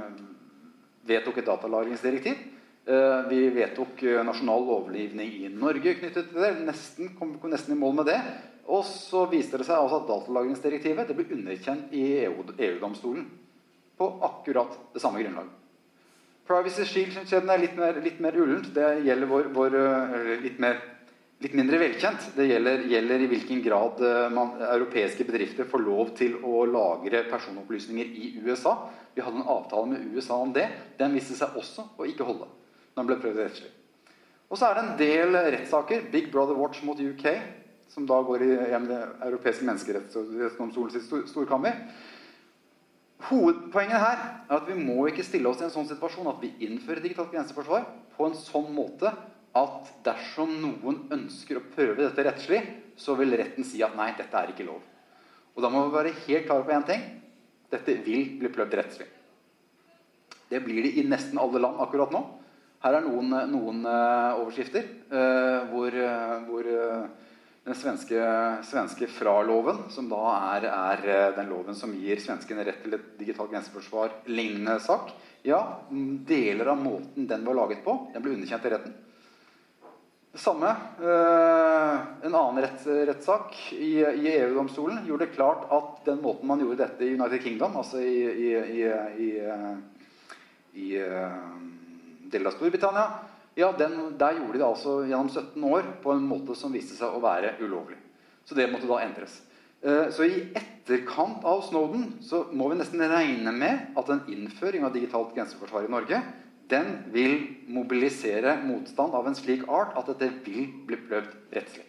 vedtok et datalagringsdirektiv. Eh, vi vedtok eh, nasjonal lovgivning i Norge knyttet til det. Nesten, kom, kom nesten i mål med det. Og så viste det seg altså at datalagringsdirektivet det ble underkjent i EU-domstolen. på akkurat det samme grunnlaget. Privacy Shield-skjeden er litt mer, litt mer ullent. Det gjelder vår, vår litt mer litt mindre velkjent. Det gjelder, gjelder i hvilken grad uh, man, europeiske bedrifter får lov til å lagre personopplysninger i USA. Vi hadde en avtale med USA om det. Den viste seg også å ikke holde. den ble prøvd rettslig. Og så er det en del rettssaker. Big Brother Watch mot UK, som da går i det europeiske menneskerettsdomstolens storkammer. Hovedpoenget her er at vi må ikke stille oss i en sånn situasjon at vi innfører digitalt grenseforsvar på en sånn måte at dersom noen ønsker å prøve dette rettslig, så vil retten si at nei, dette er ikke lov. Og da må vi være helt klare på én ting. Dette vil bli prøvd rettslig. Det blir det i nesten alle land akkurat nå. Her er noen, noen uh, overskrifter uh, hvor, uh, hvor den svenske, svenske fra-loven, som da er, er, den loven som gir svenskene rett til et digitalt grenseforsvar, lignende sak. Ja, deler av måten den var laget på, den ble underkjent i retten. Det samme. Eh, en annen rett, rettssak i, i EU-domstolen gjorde det klart at den måten man gjorde dette i United Kingdom, altså i, i, i, i eh, deler av Storbritannia ja, den, Der gjorde de det altså gjennom 17 år på en måte som viste seg å være ulovlig. Så det måtte da endres. Eh, så i etterkant av Snowden så må vi nesten regne med at en innføring av digitalt grenseforsvar i Norge den vil mobilisere motstand av en slik art at dette vil bli prøvd rettslig.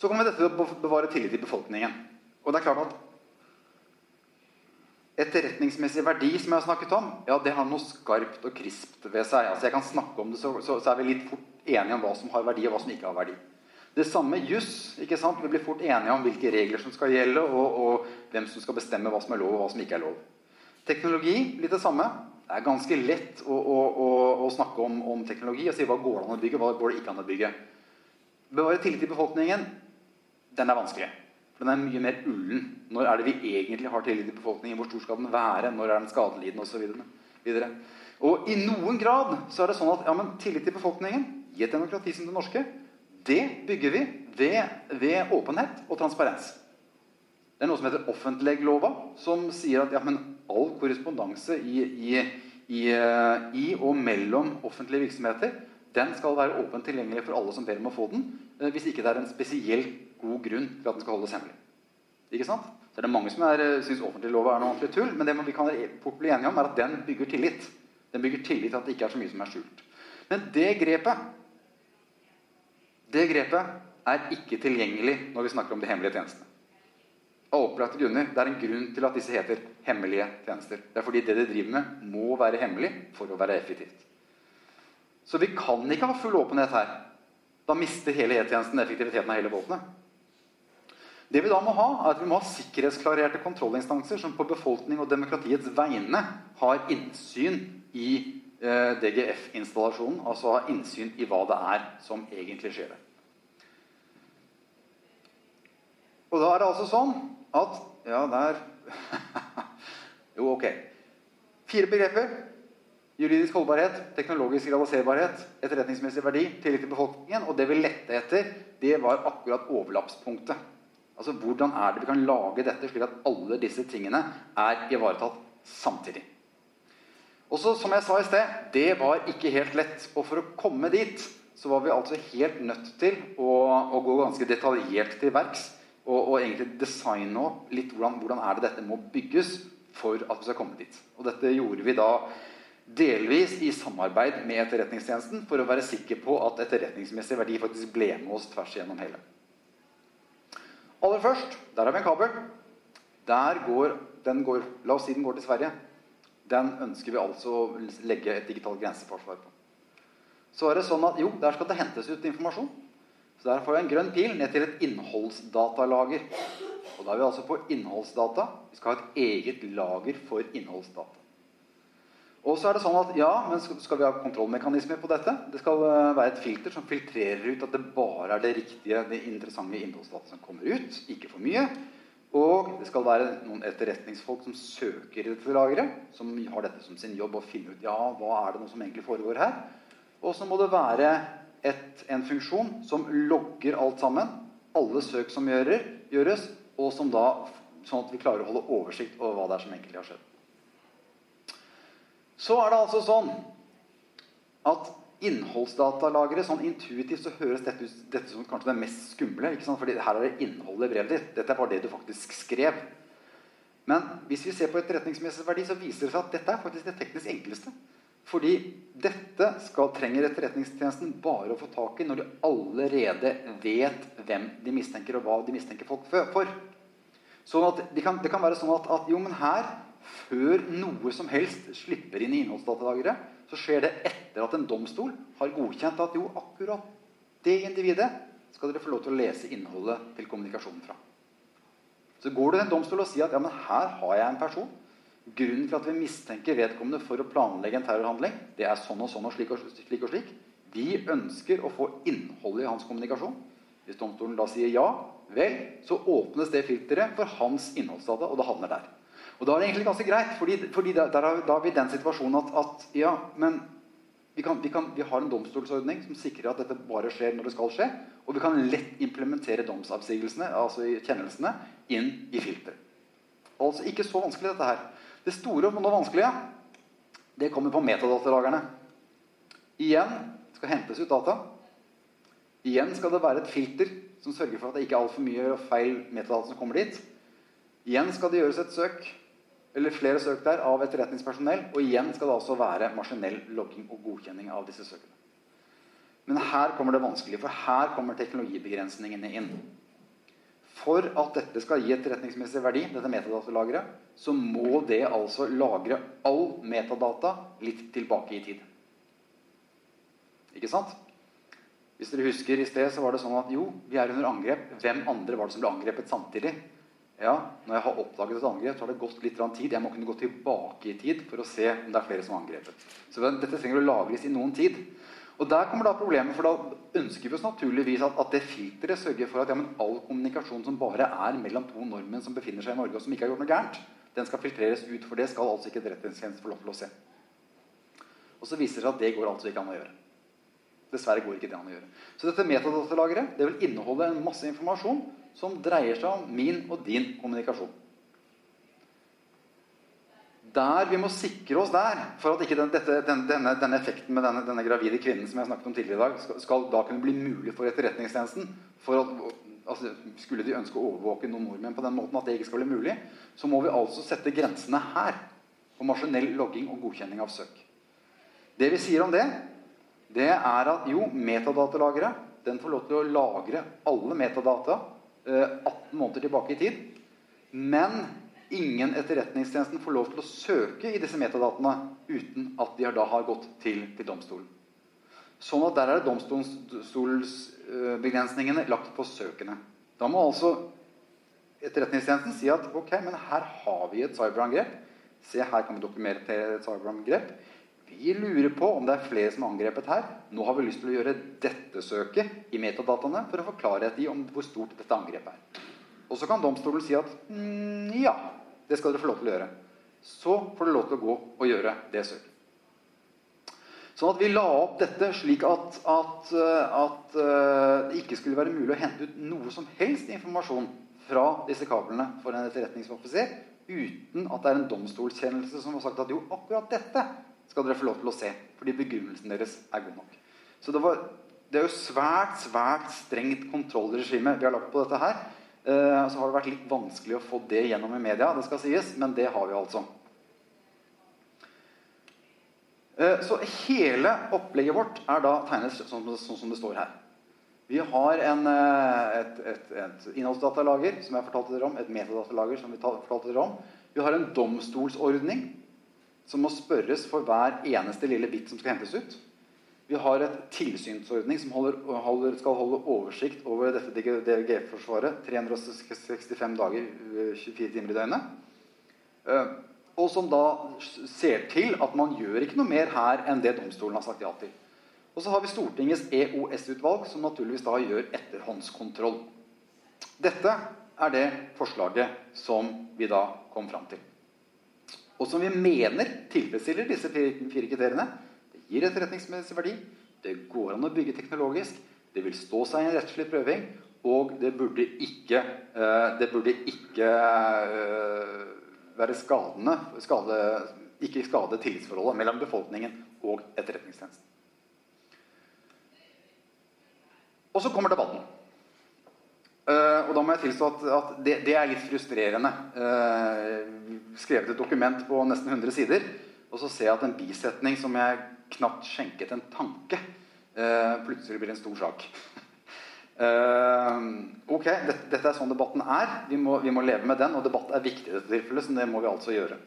Så kommer dette til å bevare tillit i befolkningen. Og det er klart at etterretningsmessig verdi som jeg har snakket om, ja, det har noe skarpt og krispt ved seg. Altså jeg kan snakke om det, så, så, så er vi litt fort enige om hva som har verdi, og hva som ikke har verdi. Det samme juss. Vi blir fort enige om hvilke regler som skal gjelde, og, og, hvem som skal bestemme hva som er lov, og hva som ikke er lov. Teknologi litt det samme. Det er ganske lett å, å, å, å snakke om, om, teknologi og si hva går det an å bygge, hva går det ikke an å bygge. Bevare tillit til befolkningen, den er vanskelig. For den er mye mer ullen. Når er det vi egentlig har tillit til befolkningen? Hvor stor skal den være? Når er den skadelidende? Og, så og i noen grad så er det sånn at ja, men tillit til befolkningen i et demokrati som det norske det bygger vi ved, ved, åpenhet og transparens. Det er noe som heter offentleglova, som sier at ja, all korrespondanse i, i, i, i, og mellom offentlige virksomheter den skal være åpent tilgjengelig for alle som ber om å få den, eh, hvis ikke det er en spesielt god grunn til at den skal holdes hemmelig. Ikke sant? Så er det mange som eh, syns offentliglova er noe ordentlig tull, men det vi kan fort bli enige om, er at den bygger tillit. Den bygger tillit til at det ikke er så mye som er skjult. Men det grepet det grepet er ikke tilgjengelig når vi snakker om de hemmelige tjenestene. Av opplagte grunner. Det er en grunn til at disse heter hemmelige tjenester. Det er fordi det de driver med, må være hemmelig for å være effektivt. Så vi kan ikke ha full åpenhet her. Da mister hele E-tjenesten effektiviteten av hele våpenet. Det vi da må ha, er at vi må ha sikkerhetsklarerte kontrollinstanser som på befolkning og demokratiets vegne har innsyn i DGF-installasjonen, altså ha innsyn i hva det er som egentlig skjer. Og da er det altså sånn at Ja, der Jo, ok. Fire begreper. Juridisk holdbarhet, teknologisk realiserbarhet, etterretningsmessig verdi, tillit til befolkningen. Og det vi lette etter, det var akkurat overlappspunktet. Altså Hvordan er det vi kan lage dette slik at alle disse tingene er ivaretatt samtidig? Og så, som jeg sa i sted, det var ikke helt lett. Og for å komme dit så var vi altså helt nødt til å, å gå ganske detaljert til verks. Og, og, egentlig designe opp litt hvordan, hvordan er det dette må bygges for at vi skal komme dit. Og dette gjorde vi da Delvis i samarbeid med Etterretningstjenesten for å være sikker på at etterretningsmessig verdi faktisk ble med oss tvers igjennom hele. Aller først, der har vi en kabel. Der går, den går, La oss si den går til Sverige. Den ønsker vi altså å legge et digitalt grenseforsvar på. Så er det sånn at jo, der skal det hentes ut informasjon. Så der får vi en grønn pil ned til et innholdsdatalager. Og da er vi altså på innholdsdata. Vi skal ha et eget lager for innholdsdata. Og så er det sånn at ja, men skal vi ha kontrollmekanismer på dette? Det skal eh, være et filter som filtrerer ut at det bare er det riktige, det interessante innholdsdata som kommer ut. Ikke for mye. Og det skal være noen etterretningsfolk som søker i dette lageret. Som har dette som sin jobb å finne ut ja, hva er det noe som egentlig foregår her. Og så må det være et, en funksjon som logger alt sammen. Alle søk som gjører, gjøres. Og som da, sånn at vi klarer å holde oversikt over hva det er som egentlig har skjedd. Så er det altså sånn at innholdsdatalageret sånn Intuitivt så høres dette, dette som kanskje det mest skumle. ikke sant? Fordi her er det innholdet i brevet ditt. Dette er bare det du faktisk skrev. Men hvis vi ser på etterretningsmessig så viser det seg at dette er faktisk det teknisk enkleste. Fordi dette skal, trenger Etterretningstjenesten bare å få tak i når de allerede vet hvem de mistenker, og hva de mistenker folk for. Sånn at de kan, Det kan være sånn at, at jo, men her før noe som helst slipper inn i innholdsdatalageret, så skjer det etter at en domstol har godkjent at jo, akkurat det individet skal dere få lov til å lese innholdet til kommunikasjonen fra. Så går du til en domstol og sier at ja, men her har jeg en person. Grunnen til at vi mistenker vedkommende for å planlegge en terrorhandling, det er sånn og sånn og slik og slik. og slik. Vi ønsker å få innholdet i hans kommunikasjon. Hvis domstolen da sier ja, vel, så åpnes det filteret for hans innholdsdata, og det havner der. Og da er det egentlig ganske greit, fordi, fordi der, da er vi i den situasjonen at, at ja, men vi, kan, vi, kan, vi, har en domstolsordning som sikrer at dette bare skjer når det skal skje. Og vi kan lett implementere domsavsigelsene, altså kjennelsene, inn i filteret. Altså ikke så vanskelig, dette her. Det store og det vanskelige det kommer på metadatalagerne. Igjen skal hentes ut data. Igjen skal det være et filter som sørger for at det ikke er altfor mye feil metadata som kommer dit. Igjen skal det gjøres et søk eller flere søk der av etterretningspersonell. Og igjen skal det altså være maskinell logging og godkjenning av disse søkene. Men her kommer det vanskelige, for her kommer teknologibegrensningene inn. For at dette skal gi etterretningsmessig verdi, dette metadatalageret, så må det altså lagre all metadata litt tilbake i tid. Ikke sant? Hvis dere husker i sted, så var det sånn at jo, vi er under angrep. Hvem andre var det som ble angrepet samtidig? Ja, når jeg har oppdaget et angrep, så har det gått litt tid. Jeg må kunne gå tilbake i tid for å se om det er flere som har angrepet. Så dette trenger å lagres i noen tid. Og Der kommer da problemet, for da ønsker vi oss naturligvis at, at det filteret sørger for at ja, all kommunikasjon som bare er mellom to nordmenn som befinner seg i Norge, og som ikke har gjort noe gærent, den skal filtreres ut. For det skal altså ikke Etterretningstjenesten få lov til å se. Og så viser det seg at det går altså ikke an å gjøre. Dessverre går ikke det an å gjøre. Så dette metadatalageret det vil inneholde en masse informasjon som dreier seg om min og din kommunikasjon. Der Vi må sikre oss der for at ikke den, dette, den, denne, denne, effekten med denne, denne, gravide kvinnen som jeg snakket om tidligere i dag, skal, skal, da kunne bli mulig for Etterretningstjenesten. For at, altså, skulle de ønske å overvåke noen nordmenn på den måten at det ikke skal bli mulig, så må vi altså sette grensene her på maskinell logging og godkjenning av søk. Det vi sier om det, det er at jo, metadatalageret den får lov til å lagre alle metadata 18 eh, måneder tilbake i tid. Men ingen etterretningstjenesten får lov til å søke i disse metadatene uten at de da har gått til, til domstolen. Sånn at der er domstolsbegrensningene lagt på søkene. Da må altså Etterretningstjenesten si at ok, men her har vi et cyberangrep. Se, her kan vi dokumentere et cyberangrep. Vi lurer på om det er flere som er angrepet her. Nå har vi lyst til å gjøre dette søket i metadataene for å få klarhet i om hvor stort dette angrepet er. Og så kan domstolen si at mm, ja, det skal dere få lov til å gjøre. Så får dere lov til å gå og gjøre det søket. Sånn at vi la opp dette slik at, at, at uh, det ikke skulle være mulig å hente ut noe som helst informasjon fra disse kablene for en etterretningsoffiser uten at det er en domstolskjennelse som har sagt at jo, akkurat dette skal dere få lov til å se. Fordi begrunnelsen deres er god nok. Så det, var, det er jo svært, svært strengt kontrollregime vi har lagt på dette her. Eh, så har det vært litt vanskelig å få det gjennom i media, det skal sies, men det har vi altså. Eh, så hele opplegget vårt er da tegnet sånn, sånn som det står her. Vi har en, eh, et, et, et, innholdsdatalager som jeg fortalte dere om, et metadatalager som vi fortalte dere om. Vi har en domstolsordning som må spørres for hver eneste lille bit som skal hentes ut. Vi har et tilsynsordning som holder, holder, skal holde oversikt over dette DGF-forsvaret 365 dager 24 timer i døgnet. Eh, og som da ser til at man gjør ikke noe mer her enn det domstolen har sagt ja til. Og så har vi Stortingets EOS-utvalg, som naturligvis da gjør etterhåndskontroll. Dette er det forslaget som vi da kom fram til. Og som vi mener tilfredsstiller disse fire kriteriene. Det gir etterretningsmessig verdi, det går an å bygge teknologisk, det vil stå seg i en rettslig prøving, og det burde ikke, uh, det burde ikke uh, være skadende, skade, ikke skade tillitsforholdet mellom befolkningen og etterretningstjenesten. Og så kommer debatten. Uh, og da må jeg tilstå at, at det, det, er litt frustrerende. Uh, skrevet et dokument på nesten 100 sider, og så ser jeg at en bisetning som jeg knapt skjenket en tanke, uh, plutselig blir en stor sak. ok, dette, dette, er sånn debatten er. Vi må, vi må, leve med den, og debatt er viktig i dette tilfellet, så det må vi altså gjøre.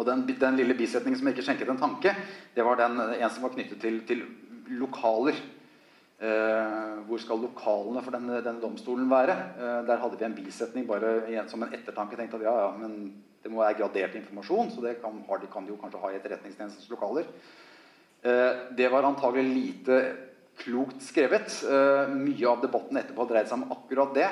Og den, den lille bisetningen som jeg ikke skjenket en tanke, det var den, en som var knyttet til, til lokaler. Eh, hvor skal lokalene for denne, denne domstolen være? Eh, der hadde vi en bisetning bare igjen som en ettertanke. tenkte at ja, ja, men Det må være gradert informasjon, så det kan, har, de kan de jo kanskje ha i etterretningstjenestens lokaler. Eh, det var antagelig lite klokt skrevet. Mye av debatten etterpå dreide seg om akkurat det.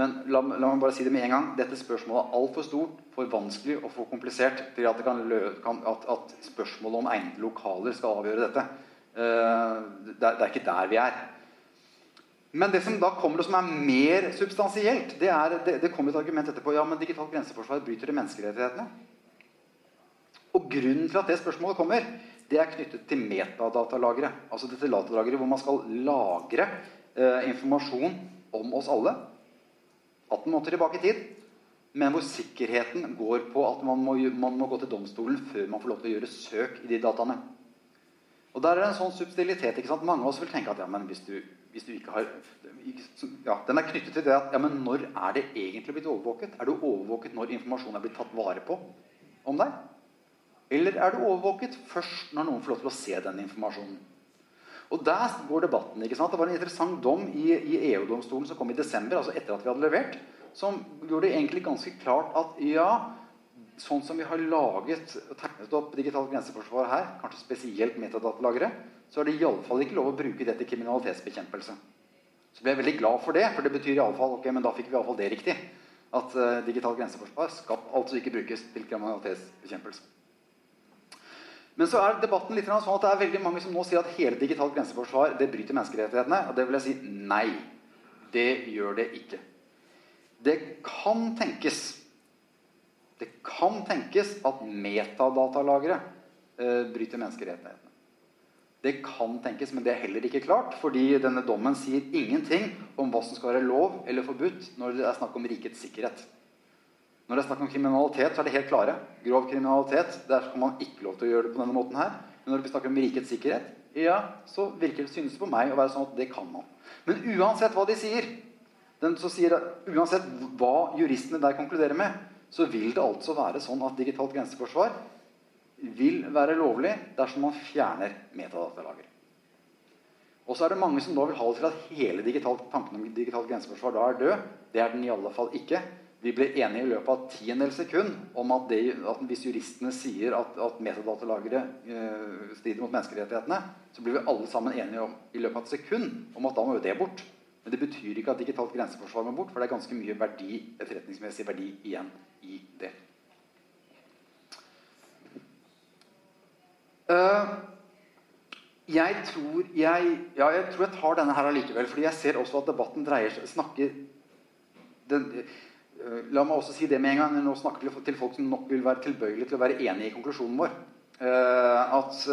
Men la, la, meg bare si det med en gang. Dette spørsmålet er altfor stort, for vanskelig og for komplisert til at, at, at spørsmålet om egnede lokaler skal avgjøre dette. Eh, det er, ikke der vi er. Men det som da kommer, og som er mer substansielt, det, er, det, det kommer et argument etterpå. Ja, men digitalt grenseforsvar bryter det menneskerettighetene. Og grunnen til at det spørsmålet kommer, det er knyttet til metadatalagre. Altså dette datalageret hvor man skal lagre eh, informasjon om oss alle. 18 måneder tilbake i tid. Men hvor sikkerheten går på at man må, man må gå til domstolen før man får lov til å gjøre søk i de dataene. Og der er det en sånn substilitet. ikke sant? Mange av oss vil tenke at ja, men hvis du, hvis du ikke har ja, Den er knyttet til det at ja, men når er det egentlig blitt overvåket? Er du overvåket når informasjonen er blitt tatt vare på om deg? Eller er du overvåket først når noen får lov til å se den informasjonen? Og Der går debatten. ikke sant? Det var en interessant dom i, i EU-domstolen som kom i desember, altså etter at vi hadde levert, som gjorde det egentlig ganske klart at ja, sånn som vi har laget og tegnet opp digitalt grenseforsvar her, kanskje spesielt metadatalagre, så er det iallfall ikke lov å bruke det til kriminalitetsbekjempelse. Så ble jeg veldig glad for det, for det betyr i alle fall, ok, men da fikk vi iallfall det riktig. At uh, digitalt grenseforsvar skal altså ikke brukes til kriminalitetsbekjempelse. Men så er debatten litt sånn at det er veldig mange som nå sier at hele digitalt grenseforsvar det bryter menneskerettighetene. Og det vil jeg si nei. Det gjør det ikke. Det kan tenkes det kan tenkes at metadatalagre eh, bryter menneskerettighetene. Det kan tenkes, men det er heller ikke klart. Fordi denne dommen sier ingenting om hva som skal være lov eller forbudt når det er snakk om rikets sikkerhet. Når det er snakk om kriminalitet, så er det helt klare. Grov kriminalitet, der kan man ikke lov til å gjøre det på denne måten her. Men når vi snakker om rikets sikkerhet, ja, så virker det synes det på meg å være sånn at det kan man. Men uansett hva de sier, den, så sier uansett hva juristene der konkluderer med, så vil det altså være sånn at digitalt grenseforsvar vil være lovlig dersom man fjerner metadatalager. Og så er det mange som da vil ha det til at hele digitalt, tanken om digitalt grenseforsvar da er død. Det er den i alle fall ikke. Vi ble enige i løpet av tiendedels sekund om at, det, at, hvis juristene sier at, at metadatalagre eh, strider mot menneskerettighetene, så blir vi alle sammen enige om, i løpet av et sekund om at da må jo det bort. Men det betyr ikke at digitalt grenseforsvar må bort, for det er ganske mye verdi, etterretningsmessig verdi igjen i det. Uh, jeg tror jeg, ja, jeg tror jeg tar denne her allikevel, fordi jeg ser også at debatten dreier seg snakker den, uh, La meg også si det med en gang. Nå snakker til folk som nok vil være tilbøyelige til å være enig i konklusjonen vår. Uh, at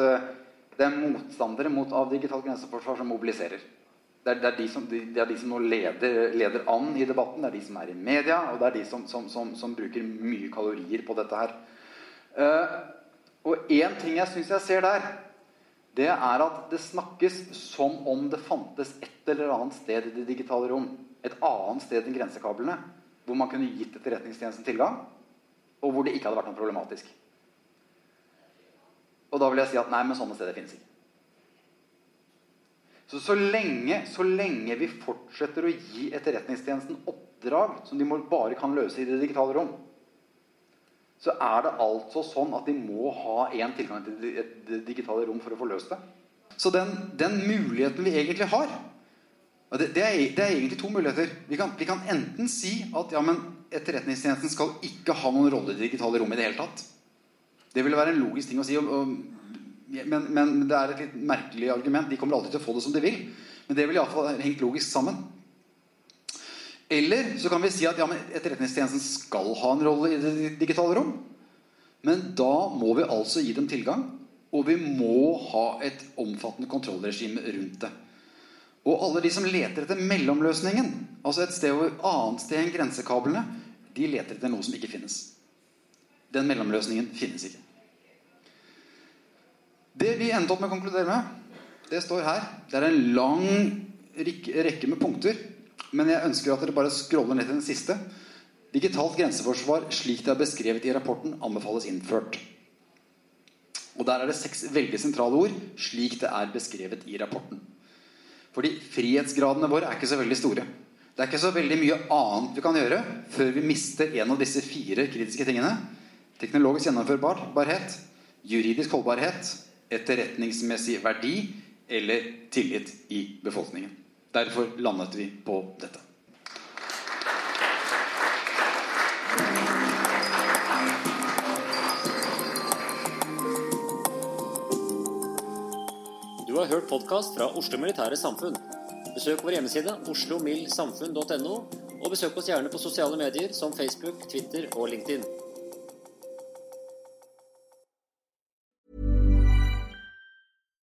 det er motstandere mot av digitalt grenseforsvar som mobiliserer. Det er, det, er som, det er, de som, nå leder, leder, an i debatten, det er de som er i media, og det er de som, som, som bruker mye kalorier på dette her. Uh, Og én ting jeg syns jeg ser der, det er at det snakkes som om det fantes et eller annet sted i det digitale rom, et annet sted enn grensekablene, hvor man kunne gitt Etterretningstjenesten tilgang, og hvor det ikke hadde vært noe problematisk. Og da vil jeg si at nei, men sånne steder finnes ikke. Så så lenge, så lenge vi fortsetter å gi Etterretningstjenesten oppdrag som de bare kan løse i det digitale rom, så er det altså sånn at de må ha én tilgang til det digitale rom for å få løst det. Så den, den muligheten vi egentlig har det, det, er, det, er, egentlig to muligheter. Vi kan, vi kan, enten si at ja, Etterretningstjenesten skal ikke ha noen rolle i det digitale rom i det hele tatt. Det ville være en logisk ting å si. Og, og, men, men, det er et litt merkelig argument. De kommer alltid til å få det som de vil. Men det vil iallfall hengt logisk sammen. Eller så kan vi si at ja, Etterretningstjenesten skal ha en rolle i det digitale rom. Men da må vi altså gi dem tilgang. Og vi må ha et omfattende kontrollregime rundt det. Og alle de som leter etter mellomløsningen, altså et sted hvor annet sted enn grensekablene, de leter etter noe som ikke finnes. Den mellomløsningen finnes ikke. Det vi endte opp med å konkludere med, det står her. Det er en lang rekke med punkter. Men jeg ønsker at dere bare scroller ned til den siste. Digitalt grenseforsvar slik det er beskrevet i rapporten, anbefales innført. Og Der er det seks veldig sentrale ord, slik det er beskrevet i rapporten. Fordi frihetsgradene våre er ikke så veldig store. Det er ikke så veldig mye annet vi kan gjøre før vi mister en av disse fire kritiske tingene. Teknologisk gjennomførbarhet, juridisk holdbarhet, etterretningsmessig verdi eller tillit i befolkningen. Derfor landet vi på dette. Du har hørt podkast fra Oslo Militære Samfunn. Besøk vår hjemmeside oslomildsamfunn.no, og besøk oss gjerne på sosiale medier som Facebook, Twitter og LinkedIn.